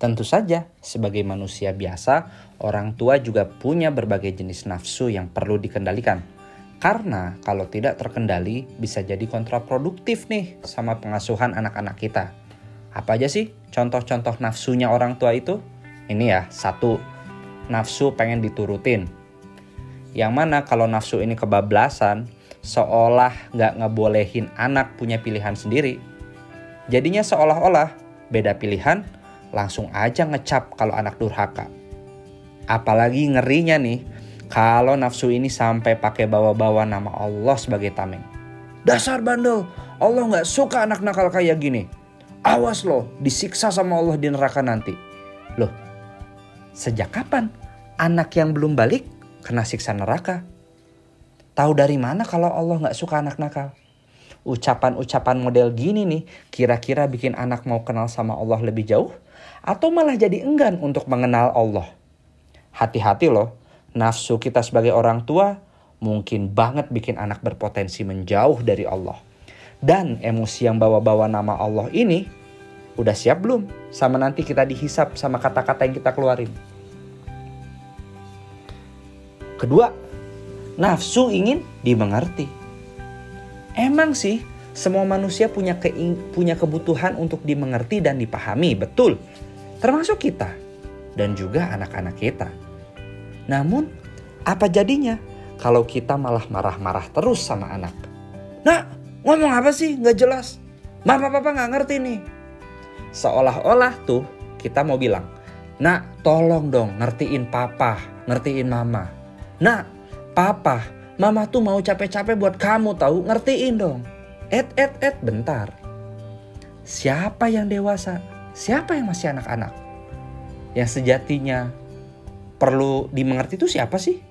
Tentu saja, sebagai manusia biasa, orang tua juga punya berbagai jenis nafsu yang perlu dikendalikan. Karena kalau tidak terkendali bisa jadi kontraproduktif nih sama pengasuhan anak-anak kita. Apa aja sih contoh-contoh nafsunya orang tua itu? Ini ya, satu, nafsu pengen diturutin. Yang mana kalau nafsu ini kebablasan, seolah nggak ngebolehin anak punya pilihan sendiri. Jadinya seolah-olah beda pilihan, langsung aja ngecap kalau anak durhaka. Apalagi ngerinya nih, kalau nafsu ini sampai pakai bawa-bawa nama Allah sebagai tameng. Dasar bandel, Allah nggak suka anak nakal kayak gini. Awas loh, disiksa sama Allah di neraka nanti. Loh, sejak kapan anak yang belum balik kena siksa neraka? Tahu dari mana kalau Allah nggak suka anak nakal? Ucapan-ucapan model gini nih kira-kira bikin anak mau kenal sama Allah lebih jauh? atau malah jadi enggan untuk mengenal Allah. Hati-hati loh, nafsu kita sebagai orang tua mungkin banget bikin anak berpotensi menjauh dari Allah. Dan emosi yang bawa-bawa nama Allah ini udah siap belum sama nanti kita dihisap sama kata-kata yang kita keluarin. Kedua, nafsu ingin dimengerti. Emang sih semua manusia punya punya kebutuhan untuk dimengerti dan dipahami, betul termasuk kita dan juga anak-anak kita. Namun, apa jadinya kalau kita malah marah-marah terus sama anak? Nah, ngomong apa sih? Gak jelas. Mama papa gak ngerti nih. Seolah-olah tuh kita mau bilang, Nak, tolong dong ngertiin papa, ngertiin mama. Nak, papa, mama tuh mau capek-capek buat kamu tahu, ngertiin dong. Et, et, et, bentar. Siapa yang dewasa? Siapa yang masih anak-anak? Yang sejatinya perlu dimengerti itu siapa sih?